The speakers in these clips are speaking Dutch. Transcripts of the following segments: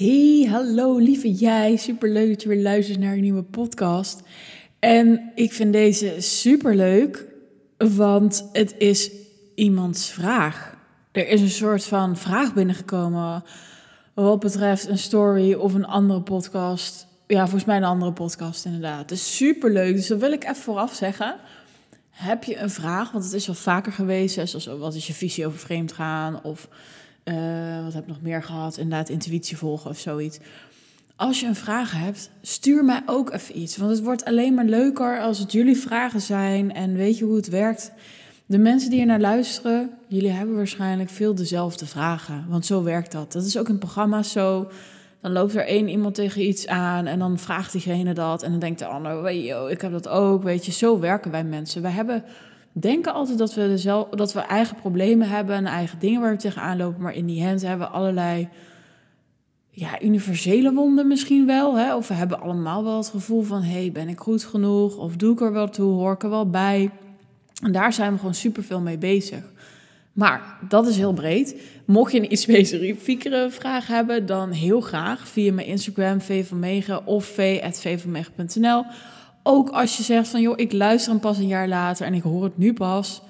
Hey, hallo lieve jij. Super leuk dat je weer luistert naar een nieuwe podcast. En ik vind deze super leuk, want het is iemands vraag. Er is een soort van vraag binnengekomen wat betreft een story of een andere podcast. Ja, volgens mij een andere podcast inderdaad. Het is super leuk, dus dat wil ik even vooraf zeggen. Heb je een vraag, want het is al vaker geweest, zoals wat is je visie over vreemd gaan of uh, wat heb ik nog meer gehad? Inderdaad, intuïtie volgen of zoiets. Als je een vraag hebt, stuur mij ook even iets. Want het wordt alleen maar leuker als het jullie vragen zijn. En weet je hoe het werkt? De mensen die er naar luisteren, jullie hebben waarschijnlijk veel dezelfde vragen. Want zo werkt dat. Dat is ook in programma's zo. Dan loopt er één iemand tegen iets aan en dan vraagt diegene dat. En dan denkt de ander, ik heb dat ook. Weet je, zo werken wij mensen. Wij hebben denken altijd dat we, dezelfde, dat we eigen problemen hebben en eigen dingen waar we tegenaan lopen. Maar in die hand hebben we allerlei ja, universele wonden misschien wel. Hè? Of we hebben allemaal wel het gevoel van, hey, ben ik goed genoeg? Of doe ik er wel toe? Hoor ik er wel bij? En daar zijn we gewoon super veel mee bezig. Maar dat is heel breed. Mocht je een iets specifiekere vraag hebben, dan heel graag via mijn Instagram, V van Megen of v.vvanmegen.nl. Ook als je zegt van joh, ik luister hem pas een jaar later en ik hoor het nu pas.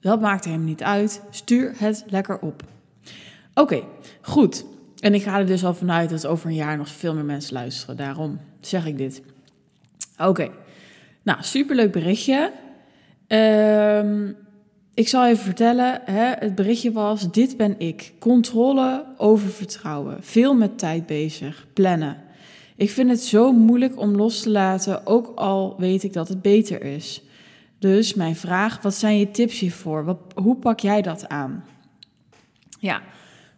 Dat maakt helemaal niet uit. Stuur het lekker op. Oké, goed. En ik ga er dus al vanuit dat over een jaar nog veel meer mensen luisteren. Daarom zeg ik dit. Oké. Nou, superleuk berichtje. Um, ik zal even vertellen. Hè, het berichtje was: Dit ben ik. Controle over vertrouwen. Veel met tijd bezig. Plannen. Ik vind het zo moeilijk om los te laten, ook al weet ik dat het beter is. Dus mijn vraag, wat zijn je tips hiervoor? Wat, hoe pak jij dat aan? Ja,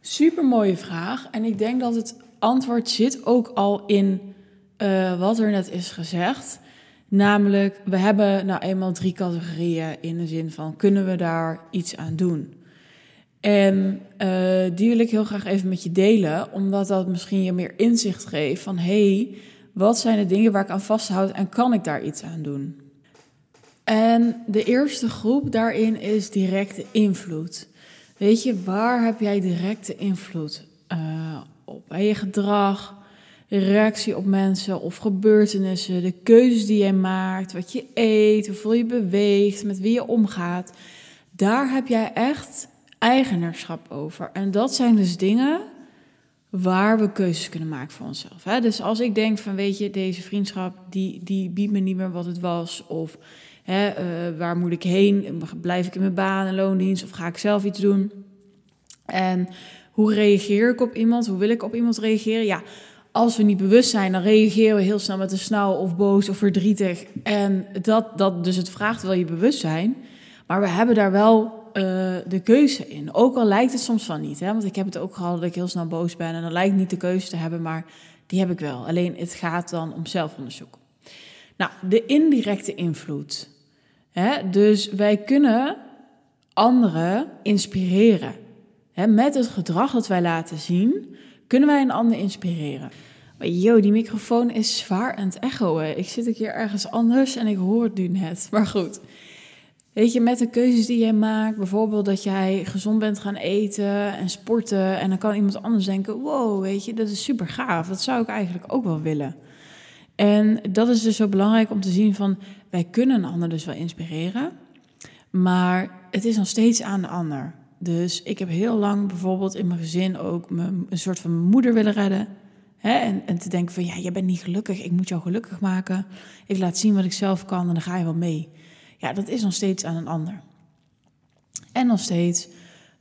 super mooie vraag. En ik denk dat het antwoord zit ook al in uh, wat er net is gezegd. Namelijk, we hebben nou eenmaal drie categorieën in de zin van kunnen we daar iets aan doen? En uh, die wil ik heel graag even met je delen, omdat dat misschien je meer inzicht geeft van hé, hey, wat zijn de dingen waar ik aan vasthoud en kan ik daar iets aan doen? En de eerste groep daarin is directe invloed. Weet je, waar heb jij directe invloed uh, op? Bij je gedrag, reactie op mensen of gebeurtenissen, de keuzes die jij maakt, wat je eet, hoeveel je beweegt, met wie je omgaat. Daar heb jij echt eigenaarschap over. En dat zijn dus dingen waar we keuzes kunnen maken voor onszelf. Hè? Dus als ik denk van, weet je, deze vriendschap, die, die biedt me niet meer wat het was. Of hè, uh, waar moet ik heen? Blijf ik in mijn baan en loondienst of ga ik zelf iets doen? En hoe reageer ik op iemand? Hoe wil ik op iemand reageren? Ja, als we niet bewust zijn, dan reageren we heel snel met een snauw of boos of verdrietig. En dat, dat, dus het vraagt wel je bewustzijn. Maar we hebben daar wel uh, de keuze in. Ook al lijkt het soms van niet. Hè? Want ik heb het ook gehad dat ik heel snel boos ben. En dan lijkt niet de keuze te hebben, maar die heb ik wel. Alleen het gaat dan om zelfonderzoek. Nou, de indirecte invloed. Hè? Dus wij kunnen anderen inspireren. Hè? Met het gedrag dat wij laten zien, kunnen wij een ander inspireren. Maar yo, die microfoon is zwaar aan het echoen. Ik zit een keer ergens anders en ik hoor het nu net. Maar goed. Weet je, met de keuzes die jij maakt, bijvoorbeeld dat jij gezond bent gaan eten en sporten, en dan kan iemand anders denken: wow, weet je, dat is super gaaf. Dat zou ik eigenlijk ook wel willen. En dat is dus zo belangrijk om te zien van wij kunnen een ander dus wel inspireren, maar het is nog steeds aan de ander. Dus ik heb heel lang bijvoorbeeld in mijn gezin ook een soort van moeder willen redden. Hè? En, en te denken van ja, jij bent niet gelukkig, ik moet jou gelukkig maken. Ik laat zien wat ik zelf kan en dan ga je wel mee ja, dat is nog steeds aan een ander. En nog steeds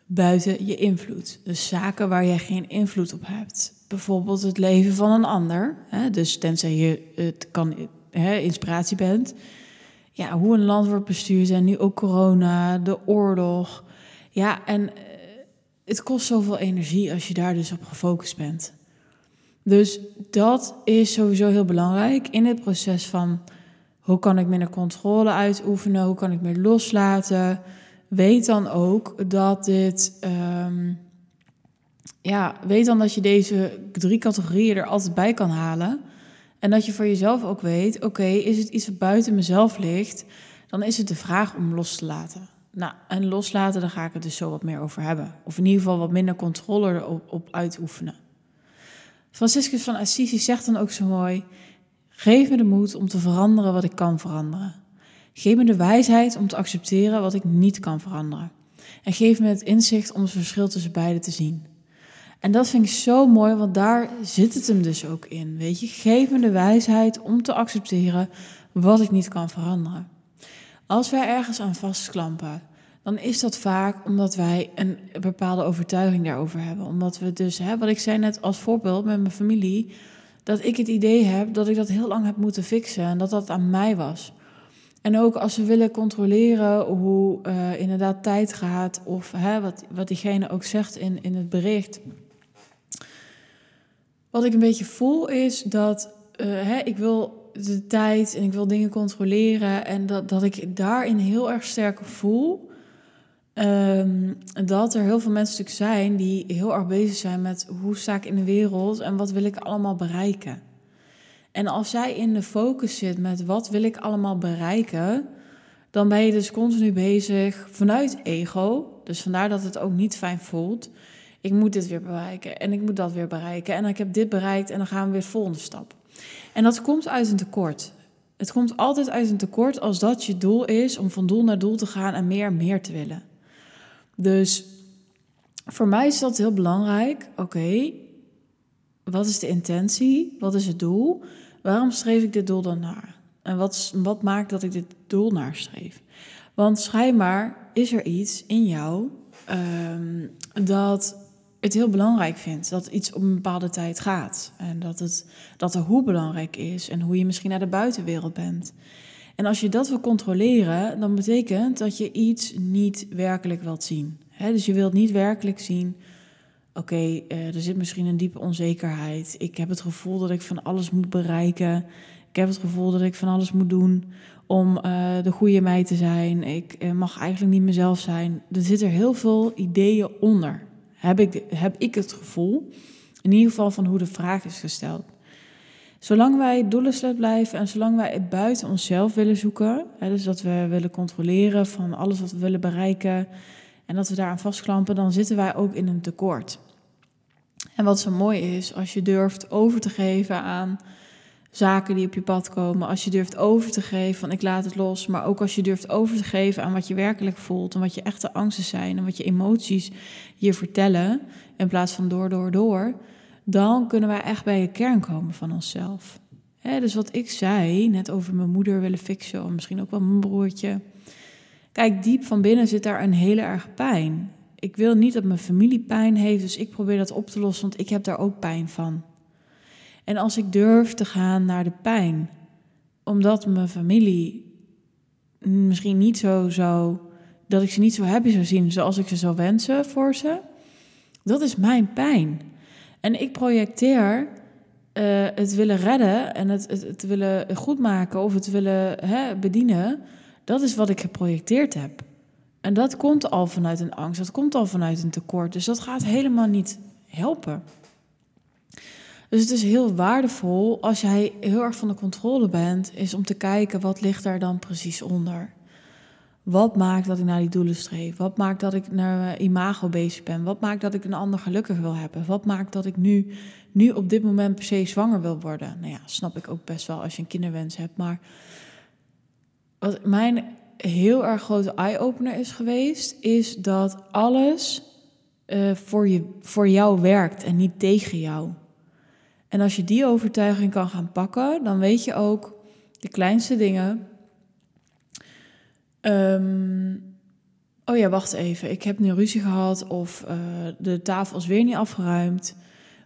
buiten je invloed. Dus zaken waar jij geen invloed op hebt. Bijvoorbeeld het leven van een ander. Hè? Dus tenzij je het kan, hè, inspiratie bent. Ja, hoe een land wordt bestuurd en nu ook corona, de oorlog. Ja, en eh, het kost zoveel energie als je daar dus op gefocust bent. Dus dat is sowieso heel belangrijk in het proces van hoe kan ik minder controle uitoefenen? Hoe kan ik meer loslaten? Weet dan ook dat dit. Um, ja, weet dan dat je deze drie categorieën er altijd bij kan halen. En dat je voor jezelf ook weet: oké, is het iets wat buiten mezelf ligt? Dan is het de vraag om los te laten. Nou, en loslaten, daar ga ik het dus zo wat meer over hebben. Of in ieder geval wat minder controle erop op uitoefenen. Franciscus van Assisi zegt dan ook zo mooi: Geef me de moed om te veranderen wat ik kan veranderen. Geef me de wijsheid om te accepteren wat ik niet kan veranderen. En geef me het inzicht om het verschil tussen beide te zien. En dat vind ik zo mooi, want daar zit het hem dus ook in. Weet je, geef me de wijsheid om te accepteren wat ik niet kan veranderen. Als wij ergens aan vastklampen, dan is dat vaak omdat wij een bepaalde overtuiging daarover hebben. Omdat we dus, hè, wat ik zei net als voorbeeld met mijn familie, dat ik het idee heb dat ik dat heel lang heb moeten fixen en dat dat aan mij was. En ook als we willen controleren hoe uh, inderdaad tijd gaat, of hè, wat, wat diegene ook zegt in, in het bericht. Wat ik een beetje voel is dat uh, hè, ik wil de tijd en ik wil dingen controleren. En dat, dat ik daarin heel erg sterk voel. Um, dat er heel veel mensen natuurlijk zijn die heel erg bezig zijn met hoe sta ik in de wereld en wat wil ik allemaal bereiken. En als zij in de focus zit met wat wil ik allemaal bereiken, dan ben je dus continu bezig vanuit ego. Dus vandaar dat het ook niet fijn voelt. Ik moet dit weer bereiken en ik moet dat weer bereiken. En ik heb dit bereikt en dan gaan we weer de volgende stap. En dat komt uit een tekort. Het komt altijd uit een tekort als dat je doel is om van doel naar doel te gaan en meer en meer te willen. Dus voor mij is dat heel belangrijk. Oké, wat is de intentie? Wat is het doel? Waarom streef ik dit doel dan naar? En wat, wat maakt dat ik dit doel nastreef? Want schijnbaar is er iets in jou um, dat het heel belangrijk vindt. Dat iets op een bepaalde tijd gaat. En dat, het, dat er hoe belangrijk is en hoe je misschien naar de buitenwereld bent. En als je dat wil controleren, dan betekent dat je iets niet werkelijk wilt zien. dus je wilt niet werkelijk zien oké, eh, er zit misschien een diepe onzekerheid. Ik heb het gevoel dat ik van alles moet bereiken. Ik heb het gevoel dat ik van alles moet doen om uh, de goede mij te zijn. Ik uh, mag eigenlijk niet mezelf zijn. Er zitten heel veel ideeën onder. Heb ik, heb ik het gevoel. In ieder geval van hoe de vraag is gesteld. Zolang wij doelenslet blijven en zolang wij het buiten onszelf willen zoeken, hè, dus dat we willen controleren van alles wat we willen bereiken en dat we daaraan vastklampen, dan zitten wij ook in een tekort. En wat zo mooi is, als je durft over te geven aan zaken die op je pad komen, als je durft over te geven van ik laat het los, maar ook als je durft over te geven aan wat je werkelijk voelt en wat je echte angsten zijn en wat je emoties je vertellen, in plaats van door, door, door, dan kunnen wij echt bij de kern komen van onszelf. dus wat ik zei, net over mijn moeder willen fixen, of misschien ook wel mijn broertje. Kijk, diep van binnen zit daar een hele erg pijn ik wil niet dat mijn familie pijn heeft, dus ik probeer dat op te lossen, want ik heb daar ook pijn van. En als ik durf te gaan naar de pijn, omdat mijn familie misschien niet zo zou, dat ik ze niet zo happy zou zien zoals ik ze zou wensen voor ze, dat is mijn pijn. En ik projecteer uh, het willen redden en het, het, het willen goedmaken of het willen hè, bedienen, dat is wat ik geprojecteerd heb. En dat komt al vanuit een angst, dat komt al vanuit een tekort. Dus dat gaat helemaal niet helpen. Dus het is heel waardevol als jij heel erg van de controle bent, is om te kijken wat ligt daar dan precies onder. Wat maakt dat ik naar die doelen streef? Wat maakt dat ik naar imago bezig ben? Wat maakt dat ik een ander gelukkig wil hebben? Wat maakt dat ik nu, nu op dit moment per se zwanger wil worden? Nou ja, snap ik ook best wel als je een kinderwens hebt. Maar wat mijn heel erg grote eye-opener is geweest, is dat alles uh, voor, je, voor jou werkt en niet tegen jou. En als je die overtuiging kan gaan pakken, dan weet je ook de kleinste dingen. Um, oh ja, wacht even. Ik heb nu ruzie gehad. Of uh, de tafel is weer niet afgeruimd.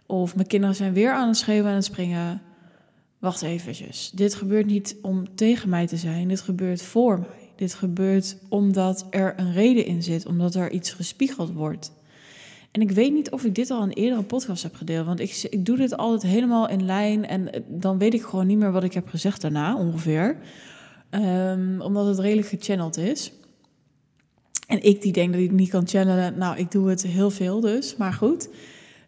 Of mijn kinderen zijn weer aan het schreeuwen en het springen. Wacht eventjes. Dit gebeurt niet om tegen mij te zijn. Dit gebeurt voor mij. Dit gebeurt omdat er een reden in zit, omdat er iets gespiegeld wordt. En ik weet niet of ik dit al in een eerdere podcast heb gedeeld, want ik, ik doe dit altijd helemaal in lijn en eh, dan weet ik gewoon niet meer wat ik heb gezegd daarna ongeveer. Um, omdat het redelijk gechanneld is. En ik die denk dat ik niet kan channelen, nou, ik doe het heel veel dus, maar goed.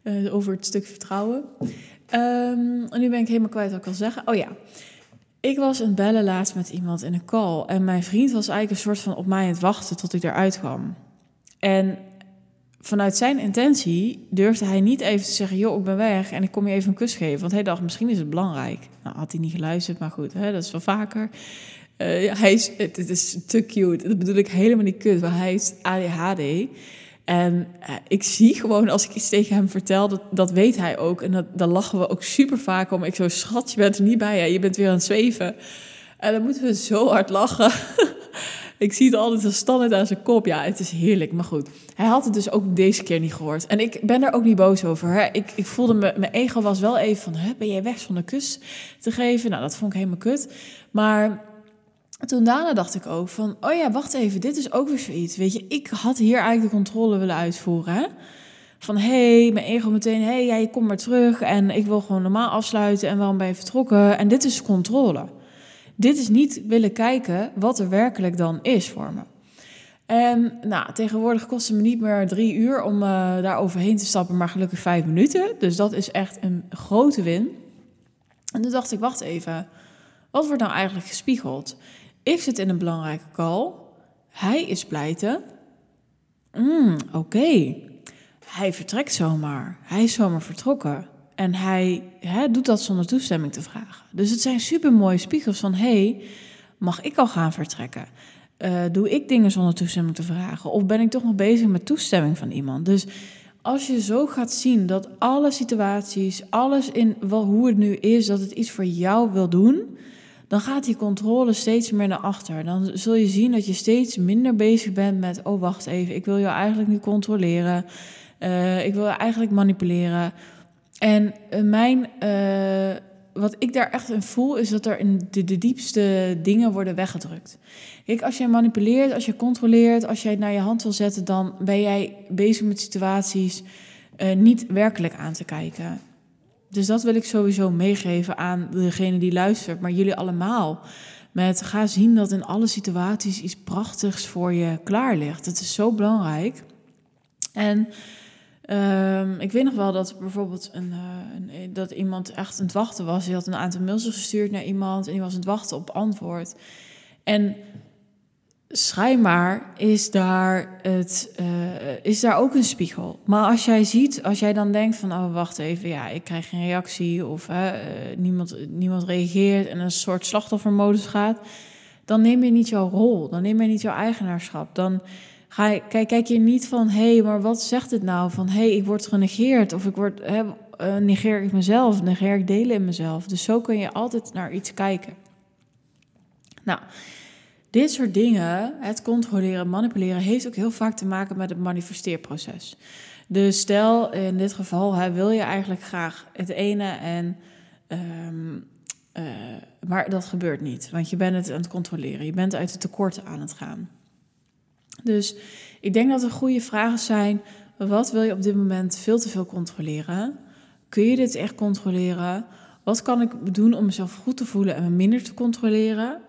Uh, over het stuk vertrouwen. Um, en nu ben ik helemaal kwijt wat ik wil zeggen. Oh ja, ik was een bellen laatst met iemand in een call. En mijn vriend was eigenlijk een soort van op mij aan het wachten tot ik eruit kwam. En vanuit zijn intentie durfde hij niet even te zeggen: joh, ik ben weg en ik kom je even een kus geven. Want hij dacht, misschien is het belangrijk. Nou, had hij niet geluisterd, maar goed, hè, dat is wel vaker. Uh, hij is, het, is te cute. Dat bedoel ik helemaal niet kut, maar hij is ADHD. En uh, ik zie gewoon als ik iets tegen hem vertel, dat, dat weet hij ook. En dat, dan lachen we ook super vaak om. Ik zo, schat, je bent er niet bij, hè? je bent weer aan het zweven. En dan moeten we zo hard lachen. ik zie het altijd als standaard aan zijn kop. Ja, het is heerlijk, maar goed. Hij had het dus ook deze keer niet gehoord. En ik ben er ook niet boos over. Ik, ik voelde me, mijn ego was wel even van, ben jij weg zonder kus te geven? Nou, dat vond ik helemaal kut. Maar toen daarna dacht ik ook van, oh ja, wacht even, dit is ook weer zoiets. Weet je, ik had hier eigenlijk de controle willen uitvoeren. Van hé, hey, mijn ego meteen, hé, hey, ja, je komt maar terug en ik wil gewoon normaal afsluiten en waarom ben je vertrokken? En dit is controle. Dit is niet willen kijken wat er werkelijk dan is voor me. En nou, tegenwoordig kost het me niet meer drie uur om uh, daar overheen te stappen, maar gelukkig vijf minuten. Dus dat is echt een grote win. En toen dacht ik, wacht even, wat wordt nou eigenlijk gespiegeld? Ik zit in een belangrijke call. Hij is pleiten. Mm, Oké. Hij vertrekt zomaar. Hij is zomaar vertrokken. En hij doet dat zonder toestemming te vragen. Dus het zijn super mooie spiegels van: hey, mag ik al gaan vertrekken? Uh, doe ik dingen zonder toestemming te vragen? Of ben ik toch nog bezig met toestemming van iemand? Dus als je zo gaat zien dat alle situaties, alles in wel, hoe het nu is, dat het iets voor jou wil doen, dan gaat die controle steeds meer naar achter. Dan zul je zien dat je steeds minder bezig bent met: oh wacht even, ik wil jou eigenlijk nu controleren. Uh, ik wil eigenlijk manipuleren. En uh, mijn, uh, wat ik daar echt in voel, is dat er in de, de, diepste dingen worden weggedrukt. Kijk, als jij manipuleert, als je controleert, als jij het naar je hand wil zetten, dan ben jij bezig met situaties uh, niet werkelijk aan te kijken. Dus dat wil ik sowieso meegeven aan degene die luistert, maar jullie allemaal. Met ga zien dat in alle situaties iets prachtigs voor je klaar ligt. Het is zo belangrijk. En Um, ik weet nog wel dat bijvoorbeeld een, uh, een, dat iemand echt aan het wachten was. Die had een aantal mails gestuurd naar iemand en die was aan het wachten op antwoord. En schijnbaar is daar, het, uh, is daar ook een spiegel. Maar als jij ziet, als jij dan denkt van, oh wacht even, ja, ik krijg geen reactie of uh, niemand, niemand reageert en een soort slachtoffermodus gaat, dan neem je niet jouw rol, dan neem je niet jouw eigenaarschap. Dan Ga, kijk, kijk je niet van, hé, hey, maar wat zegt het nou? Van, hé, hey, ik word genegeerd of ik word, hè, uh, negeer ik mezelf, negeer ik delen in mezelf. Dus zo kun je altijd naar iets kijken. Nou, dit soort dingen, het controleren, manipuleren, heeft ook heel vaak te maken met het manifesteerproces. Dus stel in dit geval wil je eigenlijk graag het ene en. Um, uh, maar dat gebeurt niet, want je bent het aan het controleren. Je bent uit de tekorten aan het gaan. Dus ik denk dat er goede vragen zijn. Wat wil je op dit moment veel te veel controleren? Kun je dit echt controleren? Wat kan ik doen om mezelf goed te voelen en me minder te controleren?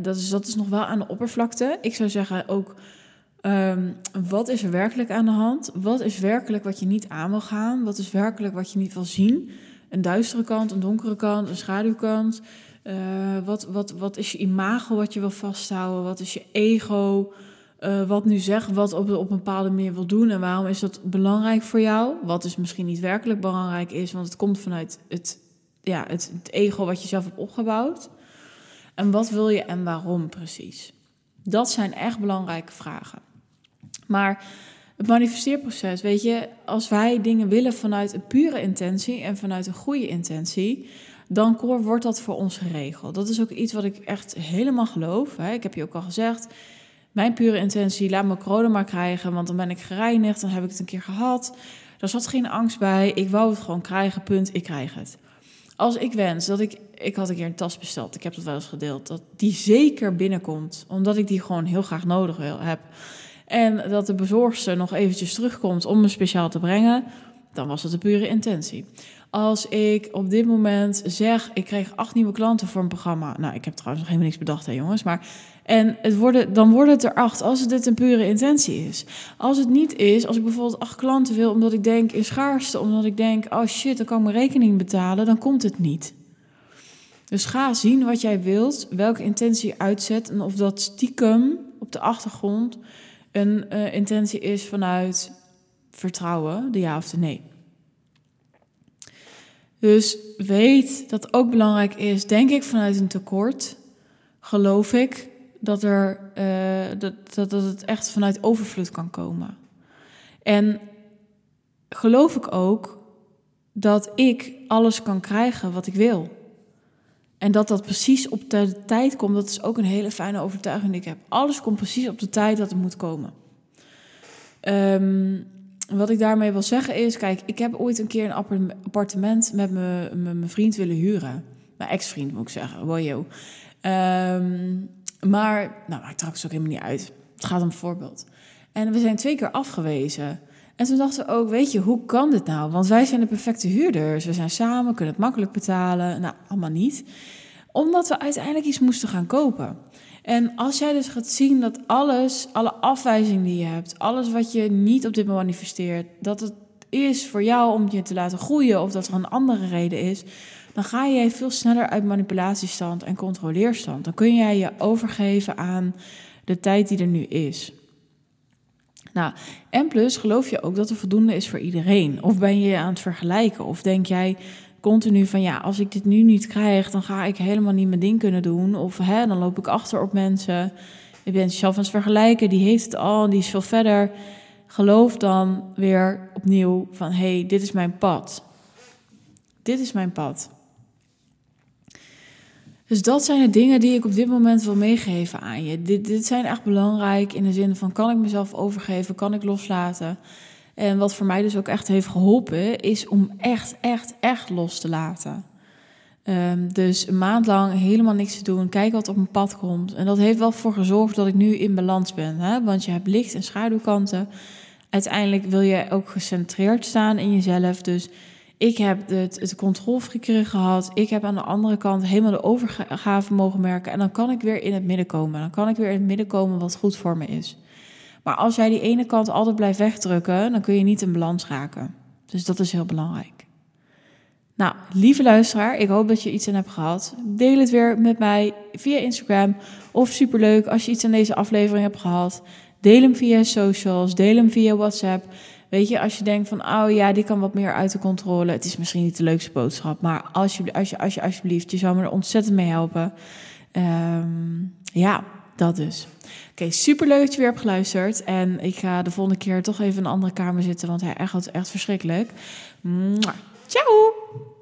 Dat, is, dat is nog wel aan de oppervlakte. Ik zou zeggen ook, ehm, wat is er werkelijk aan de hand? Wat is werkelijk wat je niet aan wil gaan? Wat is werkelijk wat je niet wil zien? Een duistere kant, een donkere kant, een schaduwkant. Uh, wat, wat, wat is je imago wat je wil vasthouden? Wat is je ego? uh, wat nu zegt, wat op, op een bepaalde manier wil doen en waarom is dat belangrijk voor jou? Wat dus misschien niet werkelijk belangrijk is, want het komt vanuit het, ja, het, het ego wat je zelf hebt opgebouwd. En wat wil je en waarom precies? Dat zijn echt belangrijke vragen. Maar het manifesteerproces, weet je, als wij dingen willen vanuit een pure intentie en vanuit een goede intentie, dan wordt dat voor ons geregeld. Dat is ook iets wat ik echt helemaal geloof. Hè. Ik heb je ook al gezegd, mijn pure intentie, laat me corona maar krijgen, want dan ben ik gereinigd, dan heb ik het een keer gehad. Er zat geen angst bij, ik wou het gewoon krijgen, punt, ik krijg het. Als ik wens dat ik, ik had een keer een tas besteld, ik heb dat wel eens gedeeld, dat die zeker binnenkomt, omdat ik die gewoon heel graag nodig wil, heb. En dat de bezorgster nog eventjes terugkomt om me speciaal te brengen, dan was het de pure intentie. Als ik op dit moment zeg, ik kreeg acht nieuwe klanten voor een programma. Nou, ik heb trouwens nog helemaal niks bedacht, hè jongens. Maar en het worden, dan wordt het er acht als het dit een pure intentie is. Als het niet is, als ik bijvoorbeeld acht klanten wil omdat ik denk in schaarste, omdat ik denk, oh shit, dan kan ik mijn rekening betalen, dan komt het niet. Dus ga zien wat jij wilt, welke intentie je uitzet en of dat stiekem op de achtergrond een uh, intentie is vanuit vertrouwen, de ja of de nee. Dus weet dat ook belangrijk is, denk ik vanuit een tekort, geloof ik dat, er, uh, dat, dat, dat het echt vanuit overvloed kan komen. En geloof ik ook dat ik alles kan krijgen wat ik wil. En dat dat precies op de tijd komt, dat is ook een hele fijne overtuiging die ik heb. Alles komt precies op de tijd dat het moet komen. Um, wat ik daarmee wil zeggen is, kijk, ik heb ooit een keer een appartement met mijn vriend willen huren. Mijn ex-vriend moet ik zeggen, wojo. Um, maar, nou, maakt trouwens ook helemaal niet uit. Het gaat om voorbeeld. En we zijn twee keer afgewezen. En toen dachten we ook, weet je, hoe kan dit nou? Want wij zijn de perfecte huurders. We zijn samen, kunnen het makkelijk betalen. Nou, allemaal niet. Omdat we uiteindelijk iets moesten gaan kopen. En als jij dus gaat zien dat alles, alle afwijzing die je hebt, alles wat je niet op dit moment manifesteert, dat het is voor jou om je te laten groeien of dat er een andere reden is, dan ga je veel sneller uit manipulatiestand en controleerstand. Dan kun jij je overgeven aan de tijd die er nu is. Nou, en plus geloof je ook dat er voldoende is voor iedereen? Of ben je aan het vergelijken? Of denk jij continu van ja, als ik dit nu niet krijg, dan ga ik helemaal niet mijn ding kunnen doen. Of hè, dan loop ik achter op mensen. Je bent jezelf aan het vergelijken, die heeft het al, die is veel verder. Geloof dan weer opnieuw van hé, hey, dit is mijn pad. Dit is mijn pad. Dus dat zijn de dingen die ik op dit moment wil meegeven aan je. Dit, dit zijn echt belangrijk in de zin van kan ik mezelf overgeven, kan ik loslaten. En wat voor mij dus ook echt heeft geholpen, is om echt, echt, echt los te laten. Um, dus een maand lang helemaal niks te doen, kijken wat op mijn pad komt. En dat heeft wel voor gezorgd dat ik nu in balans ben. Hè? Want je hebt licht- en schaduwkanten. Uiteindelijk wil je ook gecentreerd staan in jezelf. Dus ik heb het, het controlfreakeren gehad. Ik heb aan de andere kant helemaal de overgave mogen merken. En dan kan ik weer in het midden komen. Dan kan ik weer in het midden komen wat goed voor me is. Maar als jij die ene kant altijd blijft wegdrukken, dan kun je niet in balans raken. Dus dat is heel belangrijk. Nou, lieve luisteraar, ik hoop dat je iets aan hebt gehad. Deel het weer met mij via Instagram. Of superleuk als je iets aan deze aflevering hebt gehad. Deel hem via socials, deel hem via WhatsApp. Weet je, als je denkt van, oh ja, die kan wat meer uit de controle. Het is misschien niet de leukste boodschap, maar als je, als je, als je alsjeblieft, je zou me er ontzettend mee helpen. Um, ja, dat dus. Oké, super leuk dat je weer hebt geluisterd. En ik ga de volgende keer toch even in een andere kamer zitten, want hij echt, echt verschrikkelijk. Ciao!